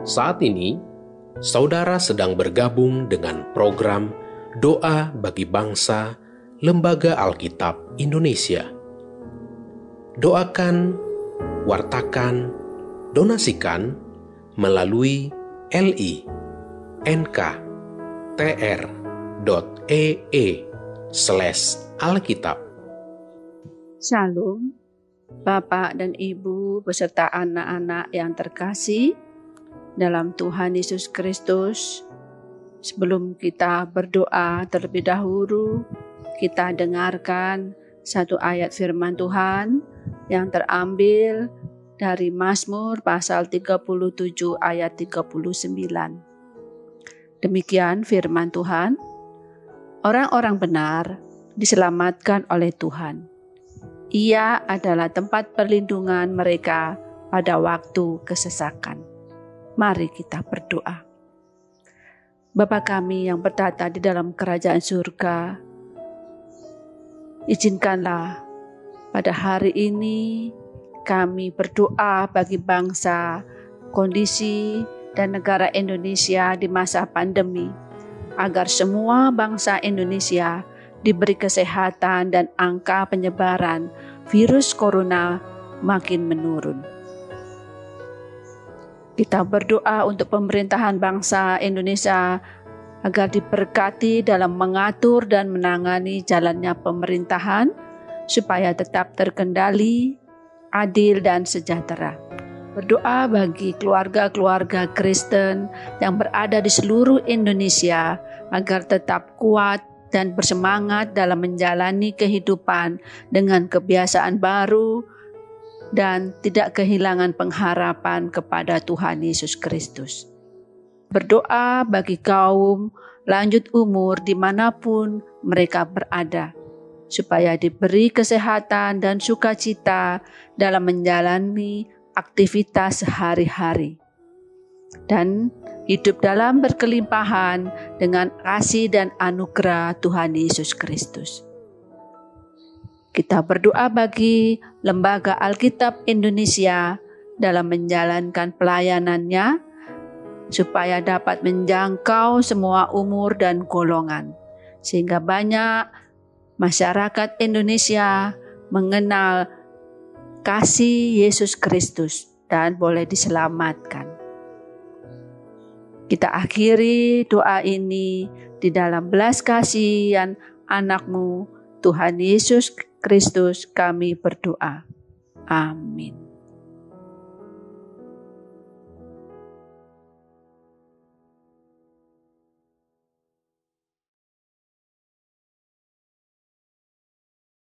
Saat ini, saudara sedang bergabung dengan program Doa bagi Bangsa Lembaga Alkitab Indonesia. Doakan, wartakan, donasikan melalui li nk.tr.ee slash alkitab. Shalom, Bapak dan Ibu beserta anak-anak yang terkasih dalam Tuhan Yesus Kristus. Sebelum kita berdoa terlebih dahulu, kita dengarkan satu ayat firman Tuhan yang terambil dari Mazmur pasal 37 ayat 39. Demikian firman Tuhan. Orang-orang benar diselamatkan oleh Tuhan. Ia adalah tempat perlindungan mereka pada waktu kesesakan. Mari kita berdoa. Bapa kami yang bertata di dalam kerajaan surga, izinkanlah pada hari ini kami berdoa bagi bangsa, kondisi, dan negara Indonesia di masa pandemi, agar semua bangsa Indonesia diberi kesehatan dan angka penyebaran virus corona makin menurun. Kita berdoa untuk pemerintahan bangsa Indonesia agar diberkati dalam mengatur dan menangani jalannya pemerintahan supaya tetap terkendali, adil, dan sejahtera. Berdoa bagi keluarga-keluarga Kristen yang berada di seluruh Indonesia agar tetap kuat dan bersemangat dalam menjalani kehidupan dengan kebiasaan baru dan tidak kehilangan pengharapan kepada Tuhan Yesus Kristus. Berdoa bagi kaum lanjut umur di mana pun mereka berada, supaya diberi kesehatan dan sukacita dalam menjalani aktivitas sehari-hari, dan hidup dalam berkelimpahan dengan kasih dan anugerah Tuhan Yesus Kristus. Kita berdoa bagi Lembaga Alkitab Indonesia dalam menjalankan pelayanannya, supaya dapat menjangkau semua umur dan golongan, sehingga banyak masyarakat Indonesia mengenal kasih Yesus Kristus dan boleh diselamatkan. Kita akhiri doa ini di dalam belas kasihan anakmu, Tuhan Yesus Kristus kami berdoa. Amin.